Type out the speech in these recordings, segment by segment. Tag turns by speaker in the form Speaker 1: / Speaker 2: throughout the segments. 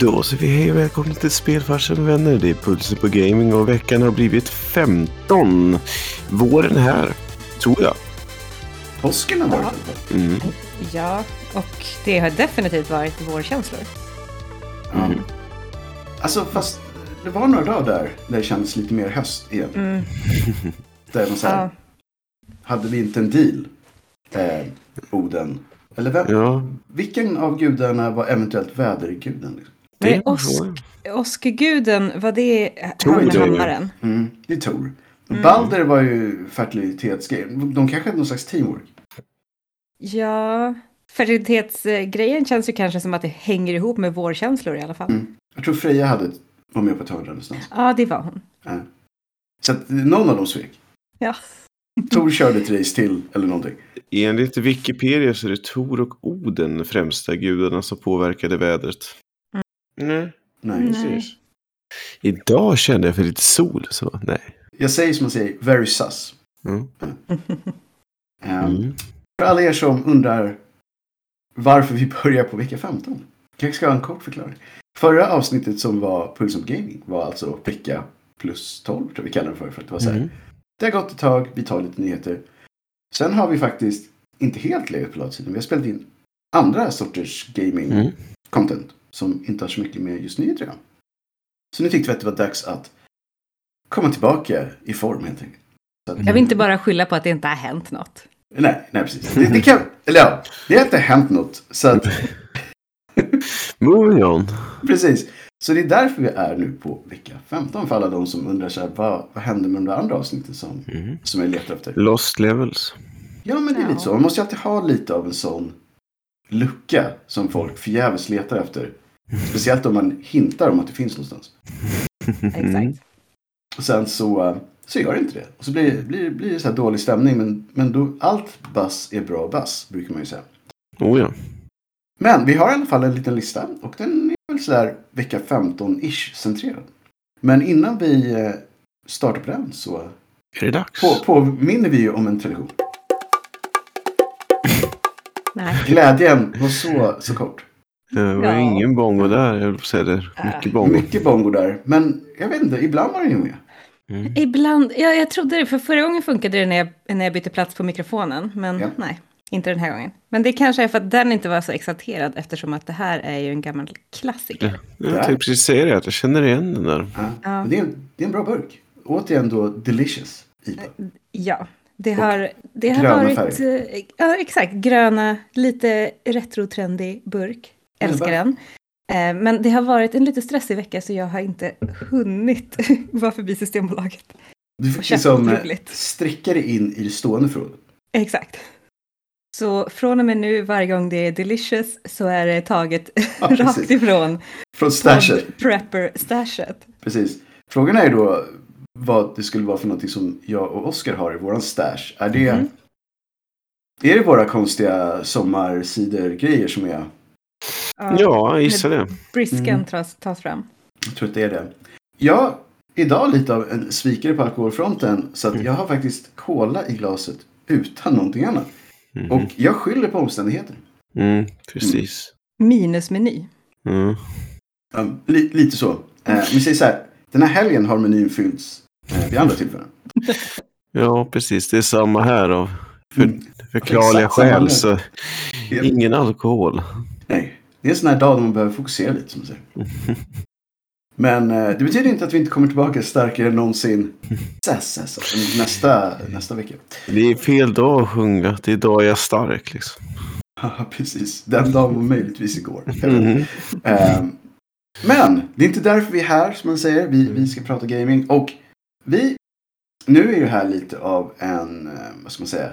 Speaker 1: Då så vi hej och välkomna till Spelfarsen vänner. Det är Pulsen på Gaming och veckan har blivit 15. Våren är här, tror jag.
Speaker 2: Påsken har varit
Speaker 3: Ja.
Speaker 2: mm.
Speaker 3: Ja, och det har definitivt varit vårkänslor.
Speaker 2: ja.
Speaker 1: Mm.
Speaker 2: Alltså fast det var några dagar där, där det kändes lite mer höst igen.
Speaker 3: Mm.
Speaker 2: Där man säger,
Speaker 3: Ja.
Speaker 2: hade vi inte en deal? Eh, Oden. Eller vem?
Speaker 1: Ja,
Speaker 2: Vilken av gudarna var eventuellt väderguden? Liksom?
Speaker 1: Det är
Speaker 3: Men
Speaker 1: en
Speaker 3: Osk-
Speaker 1: fråga.
Speaker 3: Oskeguden, var det
Speaker 2: Tror
Speaker 3: han med hammaren?
Speaker 2: Mm, det är Tor.
Speaker 3: Mm.
Speaker 2: Balder var ju fertilitetsgrejen. De kanske hade någon slags teamwork.
Speaker 3: Ja, fertilitetsgrejen känns ju kanske som att det hänger ihop med vårkänslor i alla fall.
Speaker 2: Mm. Jag tror Freja hade var med på ett hörn någonstans.
Speaker 3: Ja, det var hon.
Speaker 2: Ja. Så att någon av dem svek.
Speaker 3: Ja.
Speaker 2: Tor körde ett race till eller någonting.
Speaker 1: Enligt Wikipedia så är det Tor och Oden de främsta gudarna som påverkade vädret. Nej,
Speaker 2: Nej.
Speaker 1: Precis. Idag kände jag för lite sol, så nej.
Speaker 2: Jag säger som man säger, very sus.
Speaker 1: Mm.
Speaker 2: Ehm,
Speaker 1: Mm.
Speaker 2: För alla er som undrar varför vi börjar på vecka 15. Kanske ska ha en kort förklaring. Förra avsnittet som var Puls of Gaming var alltså vecka plus 12 tror jag vi kallar det för. för att det, var så här,
Speaker 1: Mm.
Speaker 2: det har gått ett tag, vi tar lite nyheter. Sen har vi faktiskt inte helt legat på latsidan. Vi har spelat in andra sorters gaming
Speaker 1: Mm.
Speaker 2: Som inte har så mycket med just nyheter att göra. Så nu tyckte vi att det var dags att komma tillbaka i form helt enkelt. Att,
Speaker 3: Jag vill inte bara skylla på att det inte har hänt något.
Speaker 2: Nej, nej precis. Det, det kan, eller ja, det har inte hänt något. Så att,
Speaker 1: Moving on.
Speaker 2: precis. Så det är därför vi är nu på vecka 15 för alla de som undrar så här, vad, vad hände med de där andra avsnitten som,
Speaker 1: Mm.
Speaker 2: som jag letar efter.
Speaker 1: Lost levels.
Speaker 2: Ja, men det är lite så. Man måste ju alltid ha lite av en sån lucka som folk förgäves letar efter. Speciellt om man hintar om att det finns någonstans.
Speaker 3: Exakt.
Speaker 2: Och sen så, eh, så gör det inte det. Och så blir, blir, blir det så här dålig stämning. Men, men då, allt bass är bra bass, brukar man ju säga.
Speaker 1: Oh ja.
Speaker 2: Men vi har i alla fall en liten lista och den är väl sådär vecka 15-ish centrerad. Men innan vi eh, startar på den så
Speaker 1: Är det dags?
Speaker 2: på, påminner vi ju om en tradition.
Speaker 3: Nej.
Speaker 2: Glädjen var så, så kort.
Speaker 1: Det var
Speaker 3: Ja.
Speaker 1: ingen bongo där, jag säga det. Mycket bongo.
Speaker 2: Mycket bongo där. Men jag vet inte, ibland var det ju med.
Speaker 1: Mm.
Speaker 3: Ibland, ja, jag trodde det, för förra gången funkade det när jag, när jag bytte plats på mikrofonen. Men
Speaker 2: Ja.
Speaker 3: nej, inte den här gången. Men det kanske är för att den inte var så exalterad eftersom att det här är ju en gammal klassiker.
Speaker 1: Jag tänkte precis säga det, att jag känner igen den där.
Speaker 2: Ja.
Speaker 3: Ja.
Speaker 2: Det, är, en- det är en bra burk. Återigen då delicious IPA.
Speaker 3: Ja, det har, det har
Speaker 2: gröna
Speaker 3: varit... eh, Ja, exakt. Gröna, lite retro-trendig burk. Älskar den. Eh, Men det har varit en lite stressig vecka så jag har inte hunnit vara förbi Systembolaget.
Speaker 2: Du fick liksom eh, stricka dig in i det stående förrådet.
Speaker 3: Exakt. Så från och med nu, varje gång det är delicious, så är det taget
Speaker 2: Ja,
Speaker 3: rakt ifrån
Speaker 2: Från stashet.
Speaker 3: prepper-stashet.
Speaker 2: Precis. Frågan är då vad det skulle vara för någonting som jag och Oskar har i våran stash. Är det,
Speaker 3: Mhm.
Speaker 2: är det våra konstiga sommarcidergrejer som är...
Speaker 1: Ja, jag gissar det.
Speaker 3: Brisken
Speaker 2: Mm.
Speaker 3: tas, tas fram.
Speaker 2: Jag tror att det är det. Jag idag lite av en svikare på alkoholfronten. Så att jag har faktiskt cola i glaset utan någonting annat.
Speaker 1: Mhm.
Speaker 2: Och jag skyller på omständigheter.
Speaker 1: Mm, precis.
Speaker 3: Minusmeny.
Speaker 1: Mm.
Speaker 2: Um, li, lite så. Eh, vi säger så här. Den här helgen har menyn fyllts eh, vid andra tillfällen.
Speaker 1: Ja, precis. Det är samma här av för,
Speaker 2: Mm.
Speaker 1: förklarliga skäl. Så ingen alkohol.
Speaker 2: Nej, det är en sån här dag då man behöver fokusera lite som man säger. Men eh, det betyder inte att vi inte kommer tillbaka starkare än någonsin alltså, nästa, nästa vecka.
Speaker 1: Det är fel dag att sjunga. Det är idag jag är stark liksom.
Speaker 2: Haha, precis. Den dagen var möjligtvis igår.
Speaker 1: Mhm.
Speaker 2: Eh, men det är inte därför vi är här som man säger. Vi, vi ska prata gaming. Och vi, nu är det här lite av en, eh, vad ska man säga,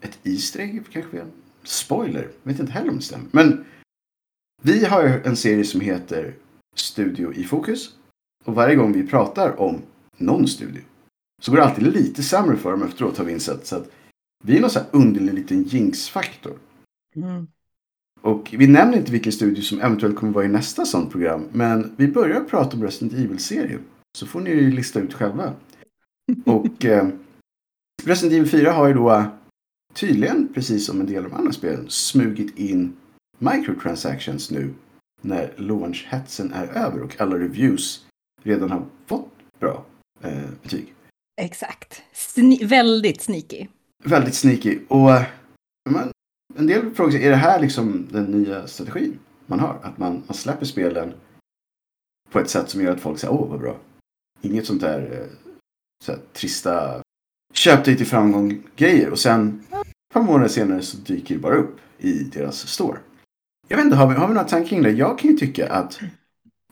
Speaker 2: ett Easter egg kanske. Spoiler, vet inte heller om det stämmer. Men vi har en serie som heter Studio i fokus. Och varje gång vi pratar om någon studio så går det alltid lite sämre för dem efteråt har vi insett. Så att vi är någon sån här underlig liten jinx-faktor.
Speaker 3: Mm.
Speaker 2: Och vi nämner inte vilken studio som eventuellt kommer vara i nästa sånt program. Men vi börjar prata om Resident Evil-serien. Så får ni ju lista ut själva. Och eh, Resident Evil 4 har ju då tydligen, precis som en del av de andra spelen, smugit in microtransactions nu när launchhetsen är över och alla reviews redan har fått bra eh, betyg.
Speaker 3: Exakt. Sne väldigt sneaky.
Speaker 2: Väldigt sneaky. Och men, en del frågar sig, är det här liksom den nya strategin man har? Att man, man släpper spelen på ett sätt som gör att folk säger åh vad bra. Inget sånt där, eh, så här, trista köp dig till framgång grejer och sen ett par månader senare så dyker det bara upp i deras store. Jag vet inte, har vi, har vi några tankar kring det? Jag kan ju tycka att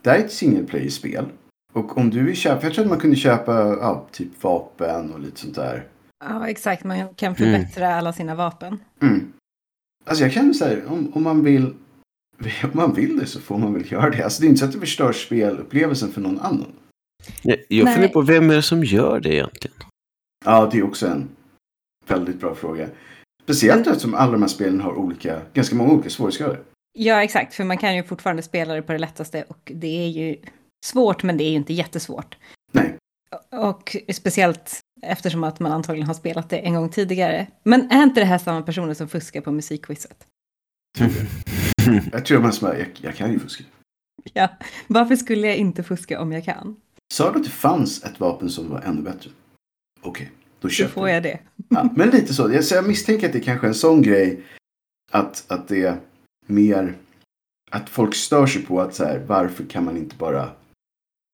Speaker 2: det här är ett single player-spel. Och om du vill köpa, jag tror att man kunde köpa ja, typ vapen och lite sånt där.
Speaker 3: Ja, exakt. Man kan förbättra mm. alla sina vapen.
Speaker 2: Mm. Alltså jag känner så här, om, om, man vill, om man vill det så får man väl göra det. Alltså det är inte så att det förstör spelupplevelsen för någon annan.
Speaker 1: Jag, jag funderar på vem är det som gör det egentligen?
Speaker 2: Ja, det är också en väldigt bra fråga. Speciellt eftersom alla de här spelen har olika, ganska många olika svårighetsgrader.
Speaker 3: Ja, exakt. För man kan ju fortfarande spela det på det lättaste och det är ju svårt, men det är ju inte jättesvårt.
Speaker 2: Nej.
Speaker 3: Och speciellt eftersom att man antagligen har spelat det en gång tidigare. Men är inte det här samma personer som fuskar på musikquizet?
Speaker 2: jag tror man som jag, jag kan ju fuska.
Speaker 3: Ja, varför skulle jag inte fuska om jag kan?
Speaker 2: Sa du att det fanns ett vapen som var ännu bättre? Okej, okay, då köper
Speaker 3: Då får jag det.
Speaker 2: Ja, men lite så. Jag, så jag misstänker att det är kanske är en sån grej att, att det mer att folk stör sig på att så här, varför kan man inte bara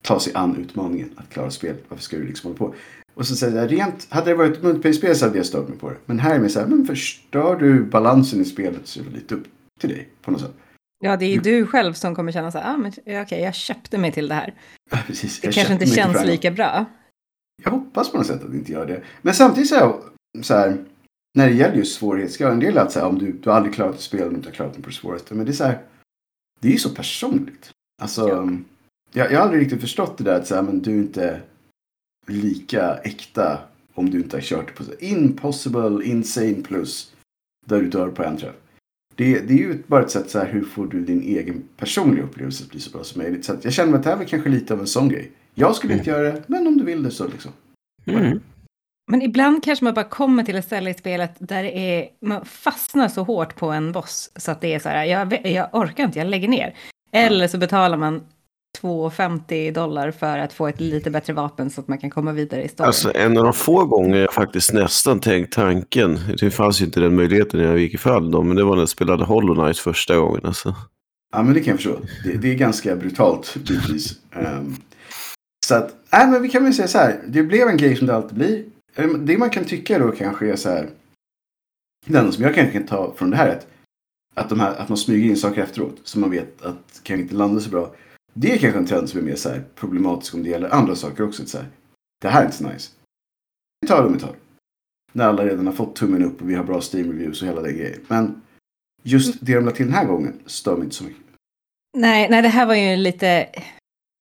Speaker 2: ta sig an utmaningen att klara spelet? Varför ska du liksom hålla på? Och så säger jag, rent, hade det varit ett multiplayer-spel så hade jag stört mig på det. Men här är det så här, men förstör du balansen i spelet så är det lite upp till dig på något sätt.
Speaker 3: Ja, det är ju du själv som kommer känna så här, ah, men okej, okay, jag köpte mig till det här.
Speaker 2: Ja, precis.
Speaker 3: Det kanske inte känns lika bra.
Speaker 2: Jag hoppas på något sätt att det inte gör det. Men samtidigt så här, så här när det gäller just svårighetsgrad, en del är att här, om du, du har aldrig klarat ett spel om du inte har klarat det på det svåraste. Men det är så här, det är ju så personligt. Alltså, ja. jag, jag har aldrig riktigt förstått det där att här, men du är inte lika äkta om du inte har kört det på så impossible, insane plus där du dör på en träff. Det, det är ju bara ett sätt så här, hur får du din egen personliga upplevelse att bli så bra som möjligt. Så jag känner att det här är kanske lite av en sån grej. Jag skulle mm. inte göra det, men om du vill det så liksom.
Speaker 1: Mm.
Speaker 3: Men ibland kanske man bara kommer till ett ställe i spelet där det är, man fastnar så hårt på en boss så att det är så här, jag, jag orkar inte, jag lägger ner. Eller så betalar man 2,50 dollar för att få ett lite bättre vapen så att man kan komma vidare i storyn.
Speaker 1: Alltså en av de få gånger jag faktiskt nästan tänkt tanken, det fanns ju inte den möjligheten när jag gick i fall då, men det var när jag spelade Hollow Knight första gången. Alltså.
Speaker 2: Ja men det kan jag förstå. Det, det är ganska brutalt bitvis. Um, så att, nej men vi kan väl säga så här, det blev en grej som det alltid blir. Det man kan tycka då kanske är så här, den som jag kanske kan ta från det här är att, de här, att man smyger in saker efteråt som man vet att kanske inte landar så bra. Det är kanske en trend som är mer så här problematisk om det gäller andra saker också. Så här, det här är inte så nice. Vi tar det ett tag. När alla redan har fått tummen upp och vi har bra Steam-reviews och hela den grejen. Men just det de lade till den här gången stör mig inte så mycket.
Speaker 3: Nej, nej, det här var ju lite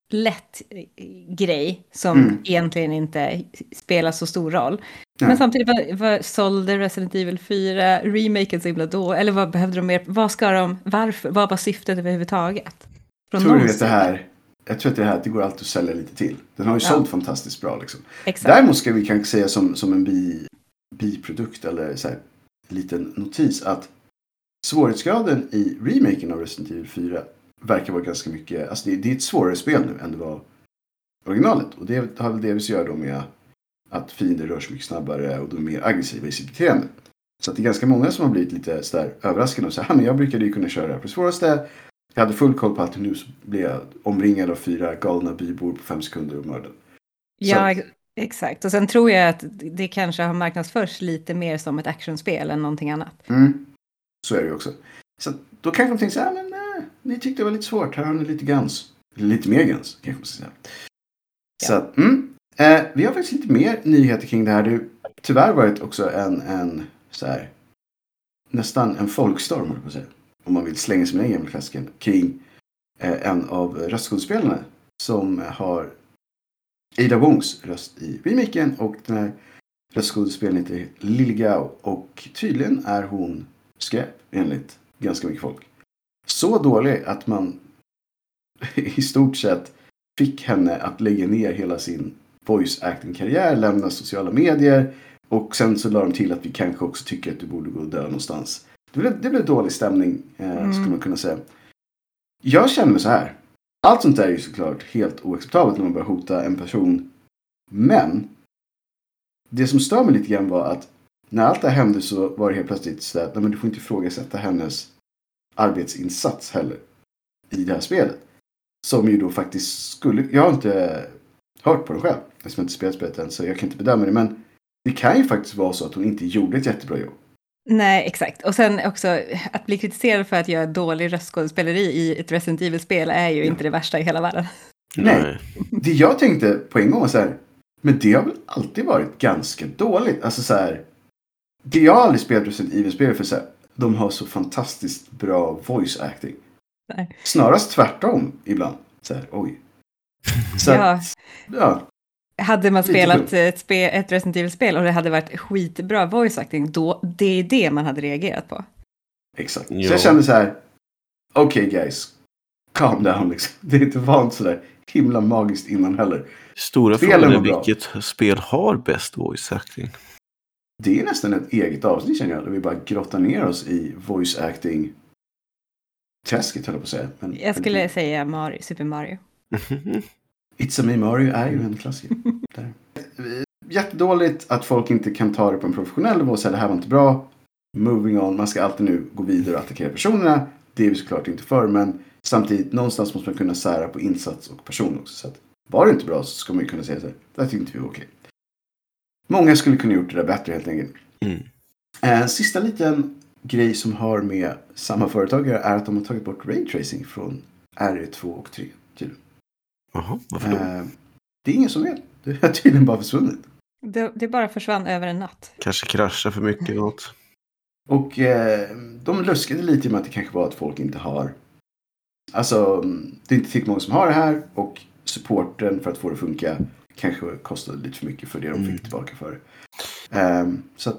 Speaker 3: lätt grej som mm. egentligen inte spelar så stor roll. Ja. Men samtidigt, vad, vad sålde Resident Evil 4 remaken så himla då? Eller vad behövde de mer? Vad ska de, varför, vad var syftet överhuvudtaget?
Speaker 2: Från tror du att det här, jag tror att det här det går alltid att sälja lite till. Den har ju ja. sålt fantastiskt bra liksom. Exakt. Däremot ska vi kanske säga som, som en bi, biprodukt eller så här, liten notis att svårighetsgraden i remaken av Resident Evil 4 verkar vara ganska mycket, alltså det, det är ett svårare spel nu än det var originalet. Och det har väl delvis att göra då med att fiender rör sig mycket snabbare och de är mer aggressiva i sitt beteende. Så att det är ganska många som har blivit lite sådär överraskade och säger men jag brukade ju kunna köra det här på det svåraste. Jag hade full koll på allt nu så blev jag omringad av fyra galna bybor på fem sekunder och mördad.
Speaker 3: Ja, att, exakt. Och sen tror jag att det kanske har marknadsförts lite mer som ett actionspel än någonting annat.
Speaker 2: Mm. Så är det ju också. Så då kanske de tänker så här, men ni tyckte det var lite svårt, här har ni lite gans. Lite mer gans, kanske man ska säga. Ja. Så att, mm. eh, vi har faktiskt lite mer nyheter kring det här. Det har tyvärr varit också en, en så här, nästan en folkstorm, på säga om man vill slänga sig med den gamla klassikern, kring eh, en av röstskådespelarna som har Ada Wongs röst i remaken och den här röstskådespelaren heter Lil Gao och tydligen är hon skräp enligt ganska mycket folk. Så dålig att man i stort sett fick henne att lägga ner hela sin voice acting-karriär, lämna sociala medier och sen så la de till att vi kanske också tycker att du borde gå och dö någonstans. Det blev, det blev dålig stämning, eh, mm. skulle man kunna säga. Jag känner mig så här. Allt sånt där är ju såklart helt oacceptabelt när man börjar hota en person. Men det som stör mig lite grann var att när allt det här hände så var det helt plötsligt så att men du får inte ifrågasätta hennes arbetsinsats heller i det här spelet. Som ju då faktiskt skulle, jag har inte hört på det själv eftersom jag inte spelat spelet än så jag kan inte bedöma det men det kan ju faktiskt vara så att hon inte gjorde ett jättebra jobb.
Speaker 3: Nej, exakt. Och sen också att bli kritiserad för att göra dålig röstskådespeleri i ett Resident Evil-spel är ju ja. inte det värsta i hela världen.
Speaker 2: Nej. Det jag tänkte på en gång var så här, men det har väl alltid varit ganska dåligt. Alltså så här, det jag har aldrig spelat Resident Evil-spel för så här, de har så fantastiskt bra voice acting. Nej. Snarast tvärtom ibland. Så här, oj.
Speaker 3: Så ja. Att, ja. Hade man spelat ett, spe, ett Resident Evil-spel och det hade varit skitbra voice acting, då det är det man hade reagerat på.
Speaker 2: Exakt. Jo. Så jag kände så här, okej okay, guys, calm down liksom. Det är inte vant så där himla magiskt innan heller.
Speaker 1: Stora frågan är vilket spel har bäst voice acting?
Speaker 2: Det är nästan ett eget avsnitt känner jag. Där vi bara grottar ner oss i voice acting träsket höll jag på att säga.
Speaker 3: Men, jag skulle men... säga Mario, Super Mario.
Speaker 2: It's a me Mario är ju en klassiker. Jättedåligt att folk inte kan ta det på en professionell nivå och säga det här var inte bra. Moving on. Man ska alltid nu gå vidare och attackera personerna. Det är vi såklart inte för. Men samtidigt någonstans måste man kunna sära på insats och person också. Så att, var det inte bra så ska man ju kunna säga så här. Det tyckte inte vi var okej. Många skulle kunna gjort det där bättre helt enkelt. Mm. En eh, sista liten grej som har med samma företag att göra är att de har tagit bort raytracing från RE2 och 3. Tydligen.
Speaker 1: Jaha, varför då? Eh,
Speaker 2: det är ingen som vet. Det har tydligen bara försvunnit.
Speaker 3: Det, det bara försvann över en natt.
Speaker 1: Kanske kraschar för mycket eller något.
Speaker 2: Och eh, de luskade lite med att det kanske var att folk inte har... Alltså, det är inte tillräckligt många som har det här och supporten för att få det att funka kanske kostade lite för mycket för det de fick mm. tillbaka för. Um, så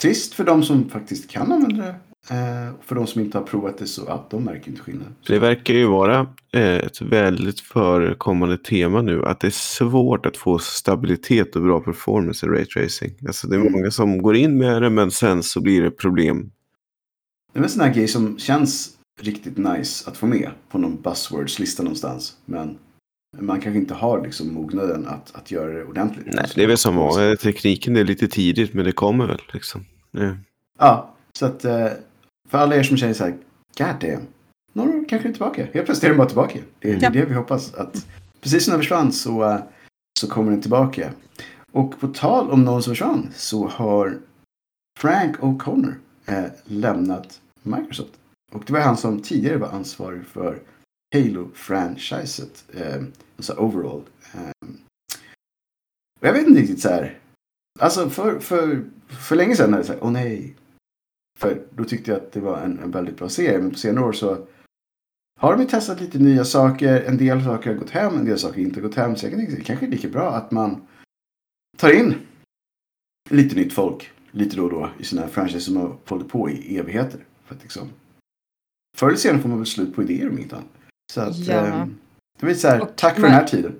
Speaker 2: trist för de som faktiskt kan använda det. Uh, för de som inte har provat det så att de märker inte skillnad.
Speaker 1: Det verkar ju vara eh, ett väldigt förekommande tema nu. Att det är svårt att få stabilitet och bra performance i raytracing. Alltså det är mm. många som går in med det men sen så blir det problem.
Speaker 2: Det är en sån här grej som känns riktigt nice att få med på någon buzzwords-lista någonstans. Men man kanske inte har liksom mognaden att, att göra det ordentligt.
Speaker 1: Nej, det är väl som vanligt. Tekniken är lite tidigt, men det kommer väl liksom.
Speaker 2: Ja, ja så att eh, för alla er som känner så här, God damn, några kanske är tillbaka. Helt plötsligt är den bara tillbaka. Det är, ja. det vi hoppas. att Precis som den försvann så, eh, så kommer den tillbaka. Och på tal om någon som försvann så har Frank O'Connor eh, lämnat Microsoft. Och det var han som tidigare var ansvarig för Halo-franchiset. Eh, alltså overall. Eh, och jag vet inte riktigt så här. Alltså för, för, för länge sedan är det så här, åh nej. För då tyckte jag att det var en, en väldigt bra serie. Men på senare år så har de ju testat lite nya saker. En del saker har gått hem, en del saker har inte gått hem. Så jag kan tänka det kanske är lika bra att man tar in lite nytt folk lite då och då i sina franchises som har hållit på i evigheter. För att liksom, förr eller senare får man väl slut på idéer om inte annat. Så att, ja. eh, det blir så här, och tack för man, den här tiden.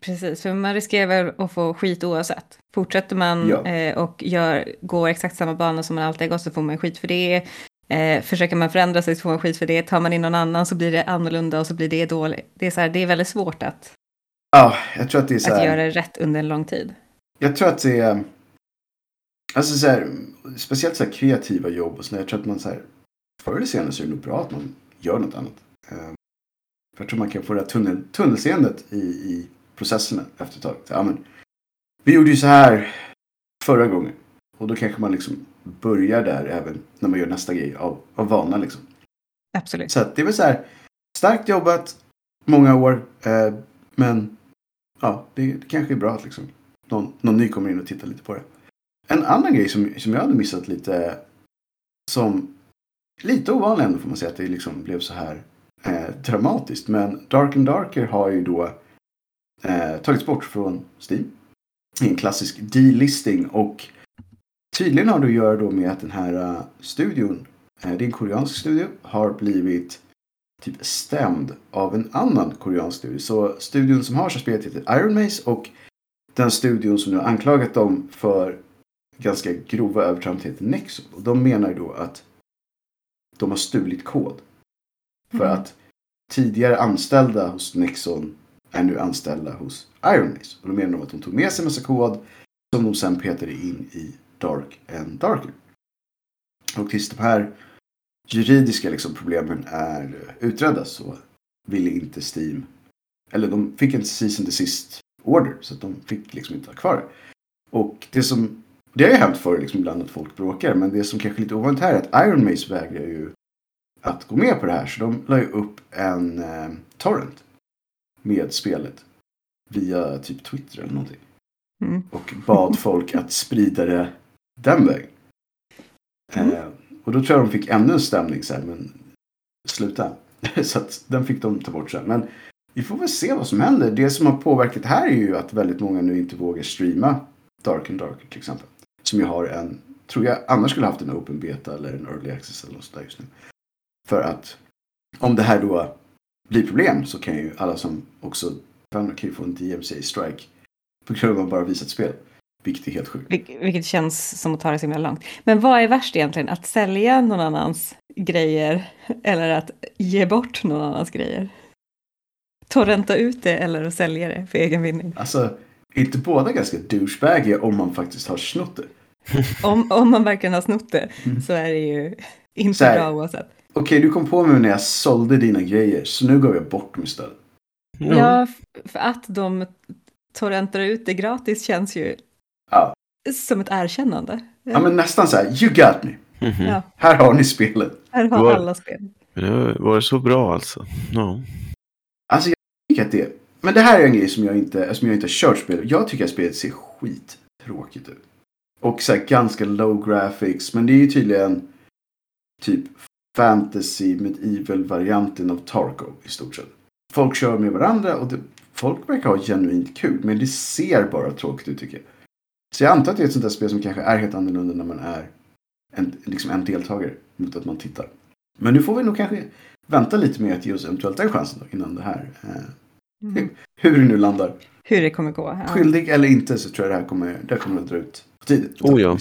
Speaker 3: Precis, för man riskerar väl att få skit oavsett. Fortsätter man ja. eh, och gör, går exakt samma bana som man alltid har gått så får man skit för det. Eh, försöker man förändra sig så får man skit för det. Tar man in någon annan så blir det annorlunda och så blir det dåligt. Det är, så här, det är väldigt svårt att,
Speaker 2: ja, jag tror att, det är så
Speaker 3: här, att göra det rätt under en lång tid.
Speaker 2: Jag tror att det är... Alltså så här, speciellt så här kreativa jobb och sådär. Jag tror att man så här, förr eller senare så är det nog bra att man gör något annat. Um, för jag tror man kan få det här tunnel, tunnelseendet i, i processerna efter ett tag. Ja, men, vi gjorde ju så här förra gången. Och då kanske man liksom börjar där även när man gör nästa grej av, av vana liksom.
Speaker 3: Absolut.
Speaker 2: Så det är väl så här, starkt jobbat, många år. Eh, men ja, det, det, kanske är bra att liksom någon, någon ny kommer in och tittar lite på det. En annan grej som, som jag hade missat lite som lite ovanlig ändå får man säga att det liksom blev så här eh, dramatiskt. Men Dark and Darker har ju då eh, tagits bort från Steam. I en klassisk delisting och tydligen har det att göra då med att den här uh, studion, eh, det är en koreansk studio, har blivit typ stämd av en annan koreansk studio. Så studion som har så spelet heter Iron Maze och den studion som nu har anklagat dem för ganska grova övertramp heter Nexo. Och de menar ju då att de har stulit kod. För mm. att tidigare anställda hos Nexon är nu anställda hos Iron Mace. Och då menar de att de tog med sig massa kod som de sen petade in i Dark and Darker. Och tills de här juridiska liksom, problemen är utredda så ville inte Steam, eller de fick en season desist order så att de fick liksom inte ha kvar det. Och det som, det har ju hänt förr liksom ibland att folk bråkar men det som kanske är lite ovanligt här är att Iron Mace vägrar ju att gå med på det här så de la ju upp en eh, torrent med spelet via typ Twitter eller någonting.
Speaker 3: Mm.
Speaker 2: Och bad folk att sprida det den vägen.
Speaker 3: Mm.
Speaker 2: Eh, och då tror jag de fick ännu en stämning så här, men sluta. så att den fick de ta bort sen. Men vi får väl se vad som händer. Det som har påverkat här är ju att väldigt många nu inte vågar streama Dark and Darker till exempel. Som ju har en, tror jag annars skulle haft en open beta eller en early access eller något sådär just nu. För att om det här då blir problem så kan ju alla som också kan ju få en DMCA strike på grund av att bara visat spel. Vilket är helt sjukt.
Speaker 3: Vil- Vilket känns som att ta det så himla långt. Men vad är värst egentligen? Att sälja någon annans grejer eller att ge bort någon annans grejer? Torrenta ut det eller att sälja det för egen vinning?
Speaker 2: Alltså, är inte båda ganska douchebagiga om man faktiskt har snott det?
Speaker 3: Om, om man verkligen har snott det så är det ju inte
Speaker 2: här-
Speaker 3: bra oavsett.
Speaker 2: Okej, du kom på mig när jag sålde dina grejer, så nu går jag bort dem istället.
Speaker 3: Ja, f- för att de torrentar ut det gratis känns ju
Speaker 2: Ja.
Speaker 3: som ett erkännande.
Speaker 2: Ja, men nästan så här, you got me.
Speaker 1: Mhm.
Speaker 3: Ja.
Speaker 2: Här har ni spelet.
Speaker 3: Här har
Speaker 1: Var-
Speaker 3: alla spel.
Speaker 1: Det var det så bra alltså? Ja.
Speaker 2: Alltså, jag tycker att det... Men det här är en grej som jag inte, som jag inte har kört spel. Jag tycker att spelet ser skittråkigt ut. Och så här ganska low graphics. Men det är ju tydligen typ fantasy medieval varianten av Tarkov i stort sett. Folk kör med varandra och det, folk verkar ha genuint kul. Men det ser bara tråkigt ut tycker jag. Så jag antar att det är ett sånt där spel som kanske är helt annorlunda när man är en, liksom en deltagare mot att man tittar. Men nu får vi nog kanske vänta lite med att ge oss eventuellt den chansen då, innan det här. Eh,
Speaker 3: Mm.
Speaker 2: hur det nu landar.
Speaker 3: Hur det kommer gå. Ja.
Speaker 2: Skyldig eller inte så tror jag det här kommer, det här kommer att dra ut på tiden.
Speaker 1: Oh ja.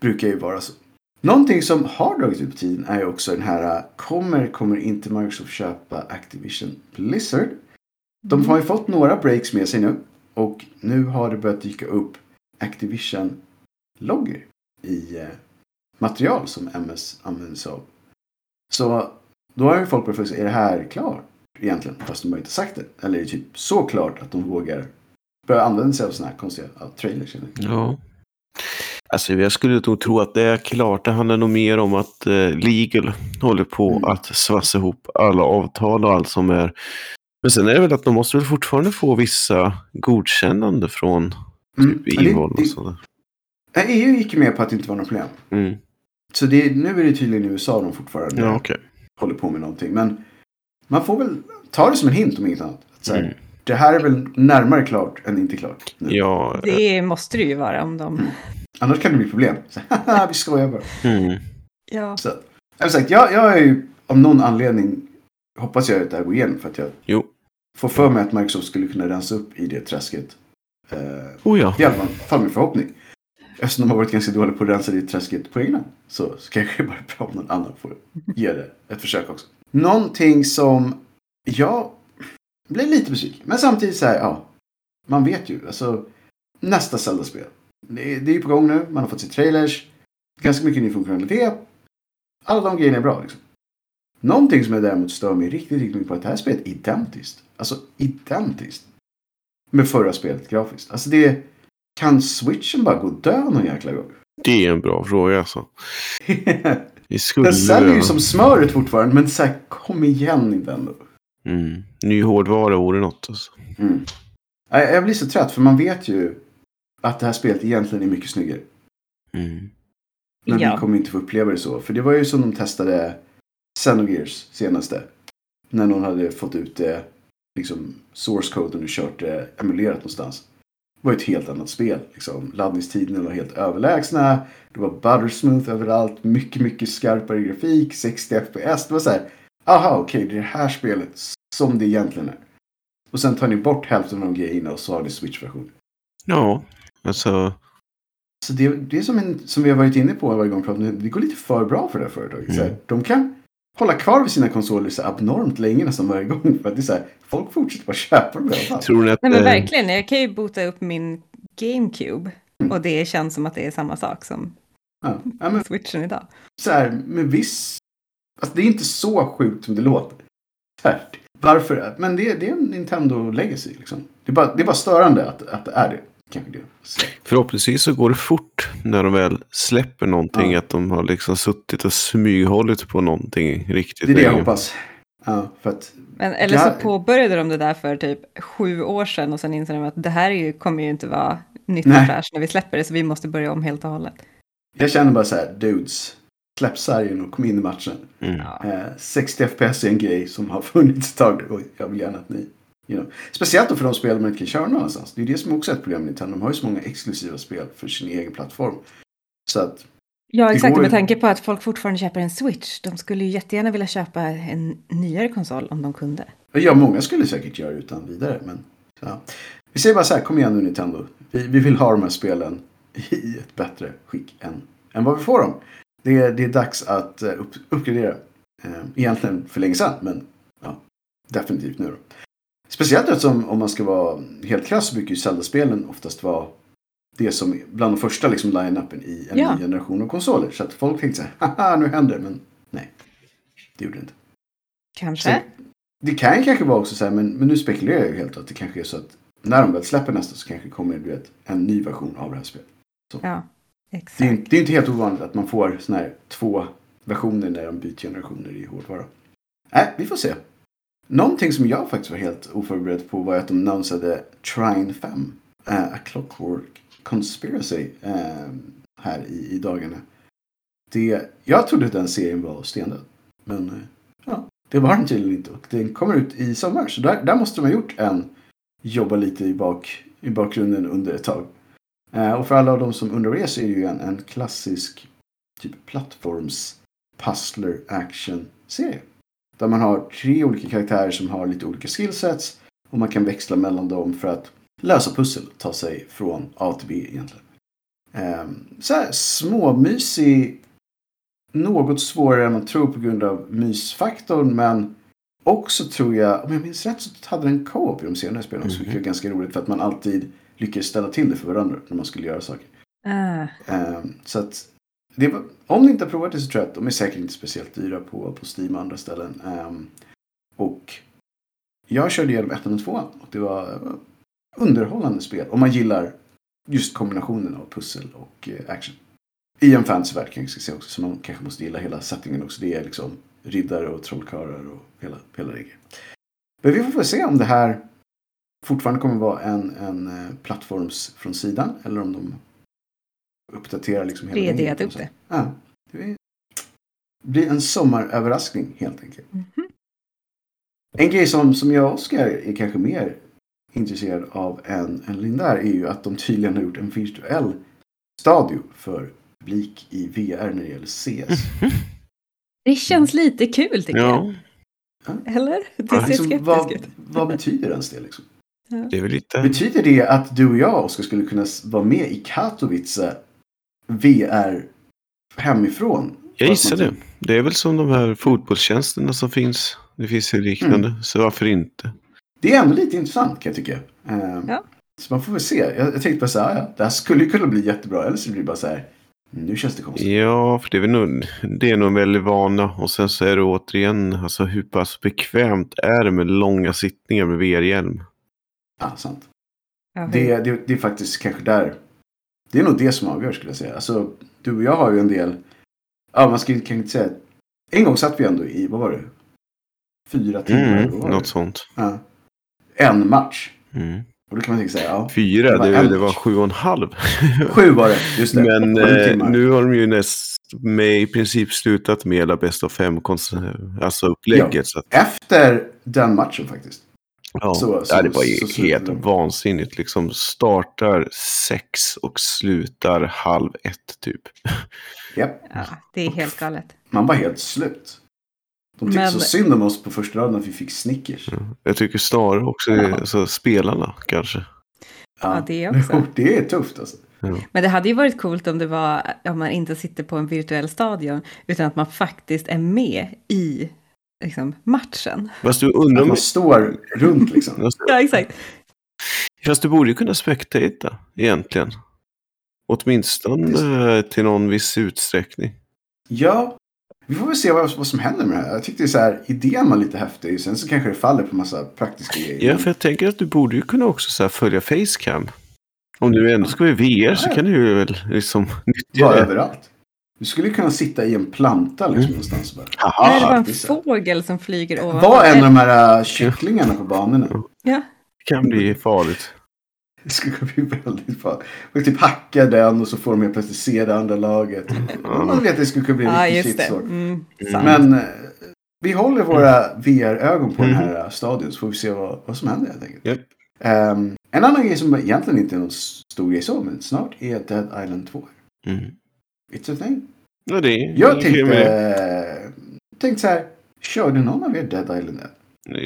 Speaker 2: Brukar ju vara så. Någonting som har dragit ut på tiden är ju också den här, eh, kommer, kommer inte Microsoft köpa Activision Blizzard? De har ju fått några breaks med sig nu. Och nu har det börjat dyka upp Activision-loggar i eh, material som MS använder sig av. Så då har ju folk börjat fråga sig, är det här klart egentligen? Fast de har inte sagt det. Eller är det typ så klart att de vågar börja använda sig av sådana här konstiga ja, trailers?
Speaker 1: Ja. Alltså jag skulle nog tro att det är klart. Det handlar nog mer om att eh, Legal håller på
Speaker 2: Mm.
Speaker 1: att svassa ihop alla avtal och allt som är. Men sen är det väl att de måste väl fortfarande få vissa godkännande från
Speaker 2: Mm.
Speaker 1: typ Evil och sådär.
Speaker 2: EU gick ju med på att det inte var något problem.
Speaker 1: Mm.
Speaker 2: Så det, nu är det tydligen i USA de fortfarande
Speaker 1: Ja, okej.
Speaker 2: håller på med någonting. Men man får väl ta det som en hint om inget annat. Här,
Speaker 1: Mm.
Speaker 2: Det här är väl närmare klart än inte klart. nu.
Speaker 1: Ja.
Speaker 3: Det måste det ju vara om de...
Speaker 2: Annars kan det bli problem. Så, haha, vi skojar bara.
Speaker 1: Mm.
Speaker 3: Ja.
Speaker 2: Så, som sagt, jag, jag är ju av någon anledning hoppas jag att det här går igenom. För att jag
Speaker 1: Jo.
Speaker 2: får för mig att Microsoft skulle kunna rensa upp i det träsket. Eh,
Speaker 1: Oh ja.
Speaker 2: I alla fall min förhoppning. Eftersom de har varit ganska dåliga på att rensa det träsket på egna. Så, så kanske det bara är bra om någon annan får ge det ett försök också. Någonting som jag blir lite besviken. Men samtidigt så här, ja. Man vet ju. Alltså, nästa Zelda-spel. Det, är- det är på gång nu. Man har fått se trailers. Ganska mycket ny funktionalitet. Alla de grejerna är bra liksom. Någonting som jag däremot stör mig riktigt, riktigt mycket på är att det här spelet är identiskt. Alltså identiskt. Med förra spelet grafiskt. Alltså det... Kan switchen bara gå och dö någon jäkla gång?
Speaker 1: Det är en bra fråga alltså. Skulle
Speaker 2: Den säljer ju som smöret fortfarande. Men så här, kom igen Nintendo.
Speaker 1: Mm. Ny hårdvara vore något alltså.
Speaker 2: Mm. Jag blir så trött för man vet ju att det här spelet egentligen är mycket snyggare.
Speaker 1: Mm.
Speaker 2: Men
Speaker 3: Ja.
Speaker 2: vi kommer inte få uppleva det så. För det var ju som de testade Xenogears senaste. När någon hade fått ut det, liksom source coden och kört det emulerat någonstans. Det var ett helt annat spel. Liksom. Laddningstiderna var helt överlägsna. Det var buttersmooth överallt. Mycket, mycket skarpare grafik. 60 FPS. Det var så här. Aha, okej, det är det här spelet som det egentligen är. Och sen tar ni bort hälften av de grejerna och så har ni Switch-version.
Speaker 1: Ja, alltså.
Speaker 2: Så det, det är som, en, som vi har varit inne på varje gång vi pratar om det, går lite för bra för det här företaget. Så här,
Speaker 1: Mm.
Speaker 2: de kan hålla kvar vid sina konsoler så abnormt länge nästan varje gång. För att det är så här, folk fortsätter bara köpa dem i alla fall.
Speaker 1: Tror ni att...
Speaker 3: Nej men
Speaker 1: eh,
Speaker 3: verkligen, jag kan ju bota upp min GameCube. Och det känns som att det är samma sak som
Speaker 2: Ja. Ja, men
Speaker 3: switchen idag.
Speaker 2: så här, med viss... Alltså det är inte så sjukt som det låter. Här, varför? Men det, det är en Nintendo Legacy liksom. Det är bara, det är bara störande att, att det är det.
Speaker 1: Förhoppningsvis så går det fort när de väl släpper någonting.
Speaker 2: Ja.
Speaker 1: Att de har liksom suttit och smyghållit på någonting riktigt
Speaker 2: det är det jag hoppas. Ja, för att...
Speaker 3: Men, eller så
Speaker 2: Ja.
Speaker 3: påbörjade de det där för typ sju år sedan och sen insåg de att det här är ju, kommer ju inte vara nytt och fräscht när vi släpper det så vi måste börja om helt och hållet.
Speaker 2: Jag känner bara så här, dudes. Släpp sargen och kom in i matchen.
Speaker 1: Mm.
Speaker 3: Ja.
Speaker 2: Eh, 60 FPS är en grej som har funnits ett tag och jag vill gärna att ni... You know. Speciellt då för de spel man inte kan köra någon annanstans. Det är det som också är ett problem med Nintendo. De har ju så många exklusiva spel för sin egen plattform. Så att,
Speaker 3: Ja, exakt.
Speaker 2: ju-
Speaker 3: Med tanke på att folk fortfarande köper en Switch. De skulle ju jättegärna vilja köpa en nyare konsol om de kunde.
Speaker 2: ja, många skulle säkert göra utan vidare. Men, ja. Vi säger bara så här, kom igen nu Nintendo. Vi, vi vill ha de här spelen i ett bättre skick än, än vad vi får dem. Det, är- det är dags att eh, upp, uppgradera. Eh, egentligen för länge sedan, men ja, definitivt nu då. Speciellt eftersom om man ska vara helt krass så brukar ju Zelda-spelen oftast vara det som är bland de första liksom line-upen i en
Speaker 3: Ja.
Speaker 2: ny generation av konsoler. Så att folk tänkte så här, haha nu händer det, men nej. Det gjorde det inte.
Speaker 3: Kanske.
Speaker 2: Sen, det kan ju kanske vara också så här, men, men nu spekulerar jag ju helt att det kanske är så att när de väl släpper nästa så kanske kommer du vet, en ny version av det här spelet.
Speaker 3: Ja,
Speaker 2: Det är,
Speaker 3: exakt.
Speaker 2: ju inte- det är inte helt ovanligt att man får såna här två versioner när de byter generationer i hårdvara. Nej, vi får se. Någonting som jag faktiskt var helt oförberedd på var att de annonsade Trine 5. uh, eh, A Clockwork Conspiracy. uh, här i, i dagarna. Det, jag trodde att den serien var stendöd. Men uh, ja, det var den tydligen inte. Och den kommer ut i sommar. Så där, där måste de ha gjort en jobba lite i, bak, i bakgrunden under ett tag. Och för alla av de som undrar det så är det ju en, en klassisk typ plattforms puzzler action serie. Där man har tre olika karaktärer som har lite olika skillsets och man kan växla mellan dem för att lösa pussel, ta sig från A till B egentligen. Um, så här småmysig, något svårare än man tror på grund av mysfaktorn men också tror jag, om jag minns rätt så hade den co-op i de senare spelen också, vilket är ganska roligt för att man alltid lyckades ställa till det för varandra när man skulle göra saker. Ehm, så att det var, om ni inte har provat det så tror jag att de är säkert inte speciellt dyra på, på Steam och andra ställen. Um, och jag körde igenom ettan och tvåan och det var underhållande spel. Om man gillar just kombinationen av pussel och eh, action. I en fantasyvärld kan jag säga också, så man kanske måste gilla hela settingen också. Det är liksom riddare och trollkarlar och hela, hela det. Men vi får väl se om det här fortfarande kommer vara en, en eh, plattforms från sidan eller om de uppdaterar liksom hela.
Speaker 3: 3D upp det.
Speaker 2: Ja, det blir en sommaröverraskning helt enkelt.
Speaker 3: Mhm.
Speaker 2: En grej som, som jag och Oskar är kanske mer intresserad av än, än Linda här är ju att de tydligen har gjort en virtuell stadio för publik i VR när det gäller CS.
Speaker 3: Det känns lite kul tycker jag.
Speaker 1: Ja,
Speaker 3: Eller? Du
Speaker 1: Ja,
Speaker 2: Liksom, vad, vad betyder ens det liksom?
Speaker 1: det är väl lite...
Speaker 2: Betyder det att du och jag, Oskar, skulle kunna vara med i Katowice VR hemifrån?
Speaker 1: Jag gissar det. Det är väl som de här fotbollstjänsterna som finns. Det finns ju liknande,
Speaker 2: Mm.
Speaker 1: så varför inte?
Speaker 2: Det är ändå lite intressant kan jag tycka. Ehm,
Speaker 3: Ja.
Speaker 2: Så man får väl se. Jag, jag tänkte bara så här, ja, det här skulle ju kunna bli jättebra. Eller så blir det bara så här, nu känns det konstigt.
Speaker 1: Ja, för det är, väl nog, det är nog en väldig vana. Och sen så är det återigen, alltså hur pass bekvämt är det med långa sittningar med VR-hjälm?
Speaker 2: Ja, sant.
Speaker 3: Ja, hur-
Speaker 2: Det, det, det är faktiskt kanske där. Det är nog det som avgör skulle jag säga. Alltså, du och jag har ju en del. Ja, man ska kan inte säga. En gång satt vi ändå i, vad var det? Fyra timmar.
Speaker 1: Mm, något
Speaker 2: det?
Speaker 1: sånt.
Speaker 2: Ja. En match.
Speaker 1: Mm.
Speaker 2: Och då kan man tänka sig, ja.
Speaker 1: Fyra,
Speaker 2: Det var
Speaker 1: det, det var sju och en halv.
Speaker 2: Sju var det, just det.
Speaker 1: Men eh, nu har de ju näst med i princip slutat med hela bäst av fem alltså upplägget.
Speaker 2: Ja.
Speaker 1: Att,
Speaker 2: Efter den matchen faktiskt.
Speaker 1: Ja,
Speaker 2: så- så-
Speaker 1: ja, det var ju
Speaker 2: så-
Speaker 1: helt
Speaker 2: så-
Speaker 1: vansinnigt. Liksom startar sex och slutar halv ett typ.
Speaker 2: Japp.
Speaker 3: ja, det är helt galet.
Speaker 2: Man var helt slut. De tyckte
Speaker 3: Men-
Speaker 2: så synd om oss på första raden att vi fick Snickers.
Speaker 1: Jag tycker snarare också
Speaker 3: Ja.
Speaker 1: alltså, spelarna kanske.
Speaker 3: Ja, det också.
Speaker 2: Jo, det är tufft alltså.
Speaker 1: Ja.
Speaker 3: Men det hade ju varit coolt om det var om man inte sitter på en virtuell stadion utan att man faktiskt är med i liksom, matchen.
Speaker 1: Fast du undrar om...
Speaker 2: man står runt liksom.
Speaker 3: Ja, exakt.
Speaker 1: Fast du borde ju kunna spectata egentligen. Åtminstone till någon viss utsträckning.
Speaker 2: Ja, vi får väl se vad, vad som händer med det här. Jag tyckte så här, idén var lite häftig. Sen så kanske det faller på massa praktiska grejer.
Speaker 1: Ja, för jag tänker att du borde ju kunna också så här följa Facecam. Om du ändå ska i VR så
Speaker 2: Ja.
Speaker 1: kan du ju väl liksom nyttja
Speaker 2: Vara
Speaker 1: det.
Speaker 2: överallt. Du skulle kunna sitta i en planta liksom
Speaker 1: Mm.
Speaker 2: någonstans. Bara.
Speaker 1: Haha.
Speaker 3: Är det bara en
Speaker 2: så.
Speaker 3: fågel som flyger ovanför?
Speaker 2: Var en av de här äh, kycklingarna på banorna.
Speaker 3: Ja,
Speaker 1: Det kan bli farligt.
Speaker 2: Det skulle bli väldigt farligt. Och typ hacka den och så får de helt plötsligt se det andra laget. Man vet att det skulle kunna bli riktigt
Speaker 3: just det.
Speaker 2: shitstorm.
Speaker 3: Mm,
Speaker 1: Mm.
Speaker 3: sant.
Speaker 2: Men eh, vi håller våra VR-ögon på
Speaker 1: Mm.
Speaker 2: den här stadion så får vi se vad, vad som händer helt enkelt.
Speaker 1: Japp.
Speaker 2: Ehm, en annan grej som egentligen inte är någon stor grej så, men snart är Dead Island 2.
Speaker 1: Mm.
Speaker 2: It's a thing.
Speaker 1: Ja, det är
Speaker 2: Jag tänkte,
Speaker 1: det.
Speaker 2: tänkte så här, körde någon av er Dead Island 1?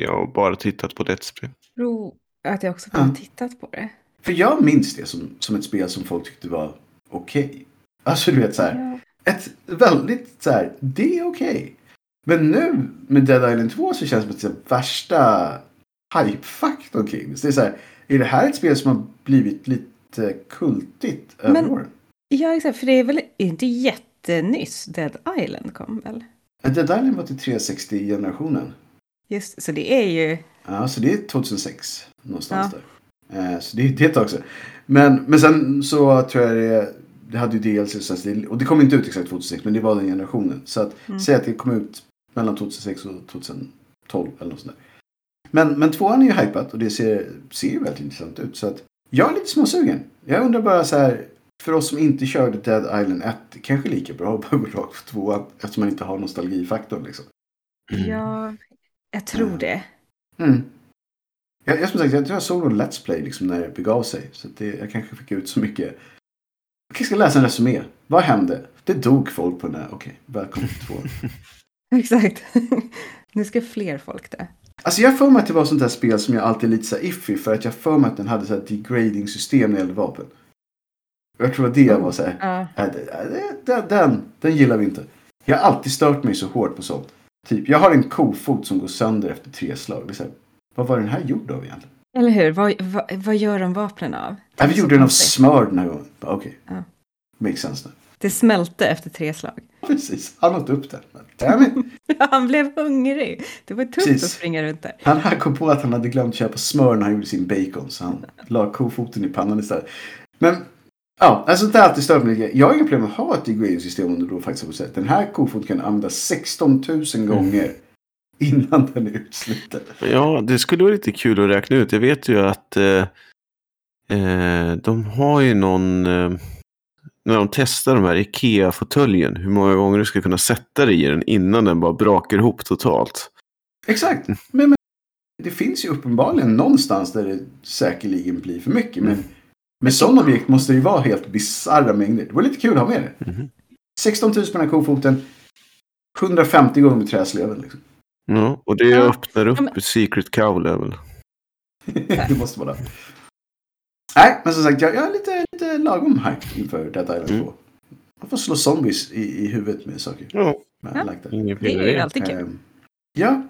Speaker 1: Jag har bara tittat på Let's Play.
Speaker 3: tror att jag också bara
Speaker 2: Ja.
Speaker 3: tittat på det.
Speaker 2: För jag minns det som, som ett spel som folk tyckte var okej. Alltså du vet så här,
Speaker 3: Ja.
Speaker 2: ett väldigt så här, det är okej. Men nu med Dead Island 2 så känns det som att det är värsta hype-faktorn kring det. Så det är så här, är det här ett spel som har blivit lite kultigt över
Speaker 3: Men-
Speaker 2: åren?
Speaker 3: Ja, exakt. För det är väl inte jättenyss Dead Island kom väl?
Speaker 2: Ja, Dead Island var till 360-generationen.
Speaker 3: Just så det är ju...
Speaker 2: Ja, så det är 2006 någonstans där. Eh, så det, det är tag sedan. Men, men sen så tror jag det, det hade ju DLC det, och det kom inte ut exakt 2006 men det var den generationen. Så att
Speaker 3: Mm.
Speaker 2: säg att det kom ut mellan 2006 och 2012 eller något sånt där. Men, men tvåan är ju hypat och det ser, ser ju väldigt intressant ut. Så att jag är lite småsugen. Jag undrar bara så här, för oss som inte körde Dead Island 1, det kanske lika bra att bara gå rakt på tvåan eftersom man inte har nostalgifaktorn liksom.
Speaker 1: Mm.
Speaker 3: Ja, jag tror det.
Speaker 2: Mm. Jag, jag, som sagt, jag tror jag såg någon Let's Play liksom när det begav sig. Så att det, jag kanske fick ut så mycket. Jag kanske ska läsa en resumé. Vad hände? Det dog folk på den här. Okej, välkommen till två.
Speaker 3: Exakt. nu ska fler folk dö.
Speaker 2: Alltså jag får mig att det var sånt där spel som jag alltid är lite så här iffy. För att jag får mig att den hade så här degrading system när det gällde vapen. Jag tror att det jag var så här.
Speaker 3: Ja,
Speaker 2: "Äh, det- äh, det- Den, den, den gillar vi inte. Jag har alltid stört mig så hårt på sånt. Typ, jag har en kofot som går sönder efter tre slag. Det är så här, vad var den här gjord av egentligen?
Speaker 3: eller hur? Vad, vad, vad gör de vapnen av?
Speaker 2: Ja, vi gjorde den av smör den här gången. Okej.
Speaker 3: Ja.
Speaker 2: Makes sense nu.
Speaker 3: Det smälte efter tre slag.
Speaker 2: Precis. Han åt upp den.
Speaker 3: Han blev hungrig. Det var tufft
Speaker 2: Precis.
Speaker 3: att springa runt där.
Speaker 2: Han här kom på att han hade glömt köpa smör när han gjorde sin bacon. Så han la kofoten i pannan istället. Men ja, alltså det har alltid lite. Jag har inga problem med att ha ett degrading-system om du då faktiskt har sett. Den här kofoten kan användas 16 000 gånger innan den är utsliten.
Speaker 1: Ja, det skulle vara lite kul att räkna ut. Jag vet ju att eh, eh, de har ju någon... Eh, när de testar de här Ikea-fåtöljen, hur många gånger du ska kunna sätta dig i den innan den bara brakar ihop totalt.
Speaker 2: Exakt. Men, men det finns ju uppenbarligen någonstans där det säkerligen blir för mycket. Men med sådana objekt måste ju vara helt bisarra mängder. Det var lite kul att ha med det.
Speaker 1: Mhm.
Speaker 2: 16 000 på den här kofoten. 150 gånger med träsleven. Liksom.
Speaker 1: Ja, och det öppnar upp
Speaker 3: Ja, men-
Speaker 1: Secret Cow Level.
Speaker 2: det måste vara det. Nej, men som sagt, jag, jag är lite, lite lagom hype inför Dead Island 2.
Speaker 1: Mm.
Speaker 2: Man får slå zombies i, i huvudet med saker.
Speaker 1: Ja,
Speaker 2: Men
Speaker 3: Ja.
Speaker 2: Like that.
Speaker 3: Det är alltid kul.
Speaker 2: Ehm, ja.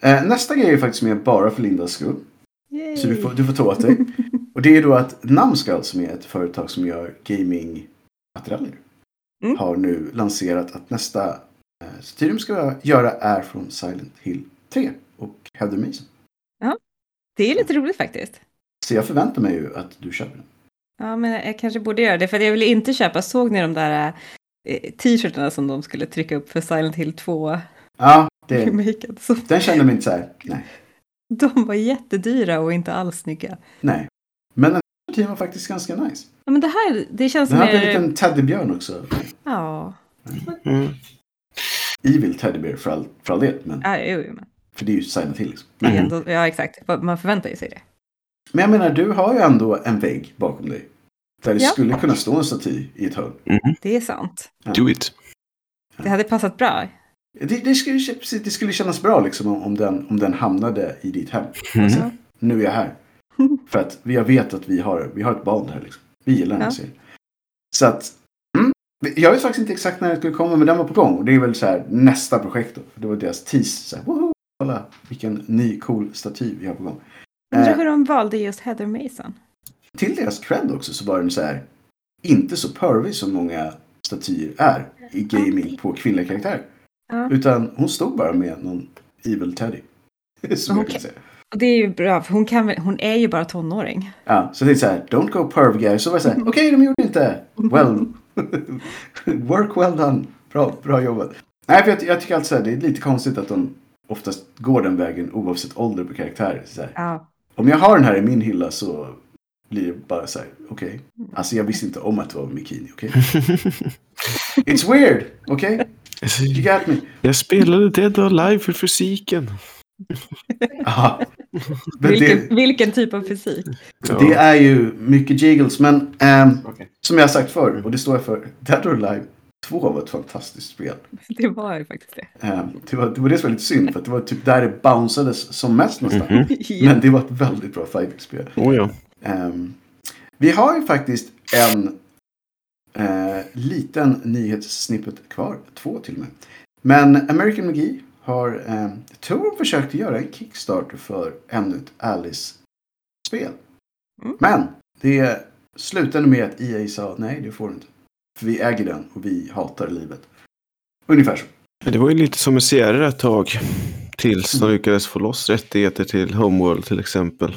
Speaker 2: Eh, nästa grej är faktiskt med bara för Lindas skull.
Speaker 3: Yay.
Speaker 2: Så du får, du får ta åt dig. Och det är då att Numskull som är ett företag som gör gamingmaterialer.
Speaker 3: Mm.
Speaker 2: Har nu lanserat att nästa eh, de ska göra är från Silent Hill 3 och Heather Mason.
Speaker 3: Det är lite roligt faktiskt.
Speaker 2: Så jag förväntar mig ju att du köper den.
Speaker 3: Ja, men jag kanske borde göra det. För jag ville inte köpa. Såg ni de där eh, t-shirtarna som de skulle trycka upp för Silent Hill 2
Speaker 2: Ja, det, den kände mig inte så här. Nej.
Speaker 3: de var jättedyra och inte alls snygga.
Speaker 2: nej. Men den här tiden var faktiskt ganska nice.
Speaker 3: Ja, men det här, det känns
Speaker 2: Den hade en
Speaker 3: mer...
Speaker 2: liten teddybjörn också.
Speaker 3: Ja,
Speaker 1: Mm.
Speaker 2: Evil teddybear för all, för all del. Men,
Speaker 3: ja jo, jo, men
Speaker 2: för det är ju Silent Hill. Liksom.
Speaker 1: Mm.
Speaker 3: ändå, ja exakt. Man förväntar ju sig det.
Speaker 2: Men jag menar, du har ju ändå en vägg bakom dig. Där det
Speaker 3: Ja.
Speaker 2: skulle kunna stå en staty i ett hörn.
Speaker 3: Det är sant.
Speaker 1: Do it.
Speaker 3: Det hade passat bra.
Speaker 2: Det, det, skulle, precis, det skulle kännas bra liksom om, om, den, om den hamnade i ditt hem.
Speaker 1: Mm.
Speaker 3: Ja.
Speaker 2: Nu är jag här. För att jag vet att vi har, vi har ett band här. Liksom. Vi gillar den här
Speaker 3: Ja.
Speaker 2: serien. Så att, mm, jag vet faktiskt inte exakt när det skulle komma, men den var på gång. Och det är väl så här nästa projekt då. Det var deras tease. Så här, woho, kolla vilken ny cool staty vi har på gång.
Speaker 3: Undrar
Speaker 2: Eh,
Speaker 3: hur de valde just Heather Mason.
Speaker 2: till deras cred också så var den så här, inte så pervy som många statyer är i gaming på kvinnliga karaktärer.
Speaker 3: Ja.
Speaker 2: Utan hon stod bara med någon evil teddy. Som jag
Speaker 3: Okej.
Speaker 2: kan säga.
Speaker 3: Och det är ju bra, för hon, kan hon är ju bara tonåring.
Speaker 2: Ja, så det är så här, don't go perv guys. Så var jag så här, okej de gjorde inte. Well, work well done. Bra, bra jobbat. Nej, för jag, jag tycker alltså att det är lite konstigt att de oftast går den vägen oavsett ålder på karaktärer. Så här,
Speaker 3: Ja.
Speaker 2: om jag har den här i min hylla så blir det bara så här, okej. Alltså jag visste inte om att det var bikini, okej? It's weird, okej?
Speaker 1: Alltså,
Speaker 2: You got me.
Speaker 1: Jag spelade Dead or Alive för fysiken.
Speaker 3: Vilken,
Speaker 2: det,
Speaker 3: vilken typ av fysik?
Speaker 2: det är ju mycket jiggles, men ehm,
Speaker 1: Okej.
Speaker 2: som jag har sagt förr, och det står jag för, Dead or Alive 2 var ett fantastiskt spel.
Speaker 3: Det var ju faktiskt det.
Speaker 2: Ehm, det, var, det var det som var lite synd, för att det var typ där det bounceades som mest nästan.
Speaker 1: Mhm.
Speaker 3: Ja.
Speaker 2: Men det var ett väldigt bra fighting-spel.
Speaker 1: Oh, ja.
Speaker 2: Ehm, vi har ju faktiskt en eh, liten nyhetssnippet kvar, två till och med. Men American McGee har, eh, jag tror de försökte göra en Kickstarter för ännu ett Alice-spel.
Speaker 3: Mm.
Speaker 2: Men det slutade med att EA sa nej, det får du inte. För vi äger den och vi hatar livet. Ungefär så.
Speaker 1: Det var ju lite som med Sierra ett tag. Tills de lyckades få loss rättigheter till Homeworld till exempel.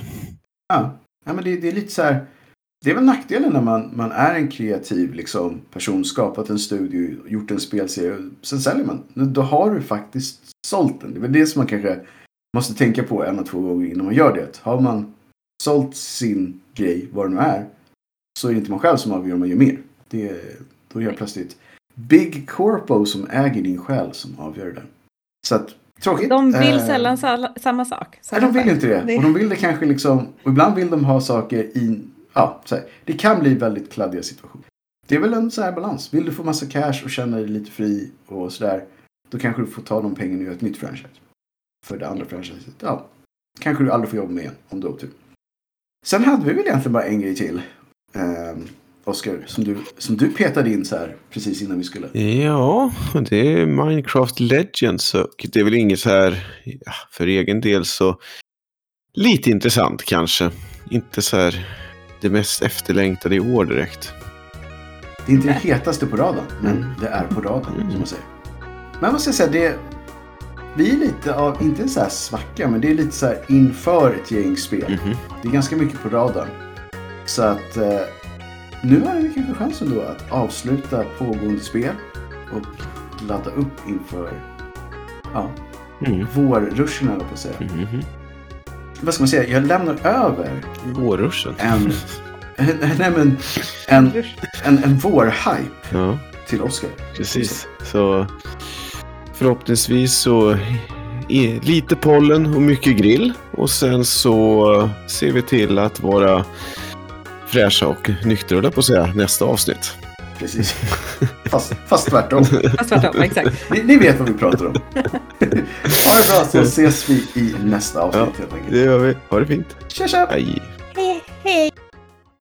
Speaker 2: Ja, ja men det, det är lite så här. Det är väl nackdelen när man, man är en kreativ liksom, person, skapat en studio, gjort en spelserie. Sen säljer man. Då har du faktiskt sålt den. Det är väl det som man kanske måste tänka på en och två gånger innan man gör det. Har man sålt sin grej, vad det nu är, så är det inte man själv som avgör om man gör mer. Det, då är det plötsligt Big Corpo som äger din själ som avgör det. Så att, tråkigt.
Speaker 3: De vill
Speaker 2: Eh,
Speaker 3: sällan sa- samma sak.
Speaker 2: Nej, de vill inte det.
Speaker 3: Det-
Speaker 2: Och de vill det kanske liksom, och ibland vill de ha saker i, ja, så här. Det kan bli väldigt kladdiga situationer. Det är väl en så här balans. Vill du få massa cash och känna dig lite fri och sådär. Då kanske du får ta de pengarna och göra ett nytt franchise. För det andra franchiset, ja. Kanske du aldrig får jobba med igen om du har otur. Sen hade vi väl egentligen bara en grej till. Ehm, um, Oskar, som du, som du petade in så här precis innan vi skulle.
Speaker 1: Ja, det är Minecraft Legends och det är väl inget så här, ja, för egen del så lite intressant kanske. Inte så här det mest efterlängtade i år direkt.
Speaker 2: Det är inte det hetaste på radarn, men
Speaker 1: Mm.
Speaker 2: det är på radarn,
Speaker 1: Mm.
Speaker 2: som man säger. Men jag måste säga, det... Vi är lite av, inte en så här svacka, men det är lite så här inför ett gäng spel.
Speaker 1: Mhm.
Speaker 2: Det är ganska mycket på radarn. Så att eh, nu har vi kanske chansen då att avsluta pågående spel och ladda upp inför ja,
Speaker 1: Mm.
Speaker 2: vårruschen, på att säga.
Speaker 1: Mhm.
Speaker 2: Vad ska man säga? Jag lämnar över
Speaker 1: Vårruschen.
Speaker 2: en, nej, men, en, en, en vårhype
Speaker 1: Ja,
Speaker 2: till Oscar.
Speaker 1: precis. Så förhoppningsvis så lite pollen och mycket grill. Och sen så ser vi till att vara fräscha och nyktra, på att säga, nästa avsnitt.
Speaker 2: Precis. Fast, fast tvärtom.
Speaker 3: Fast tvärtom, exakt.
Speaker 2: Ni, ni vet vad vi pratar om. ha det bra så ses vi i nästa avsnitt helt enkelt.
Speaker 1: Det gör vi. Ha det fint.
Speaker 2: Tja tja!
Speaker 1: Hej.
Speaker 3: Hej, hej.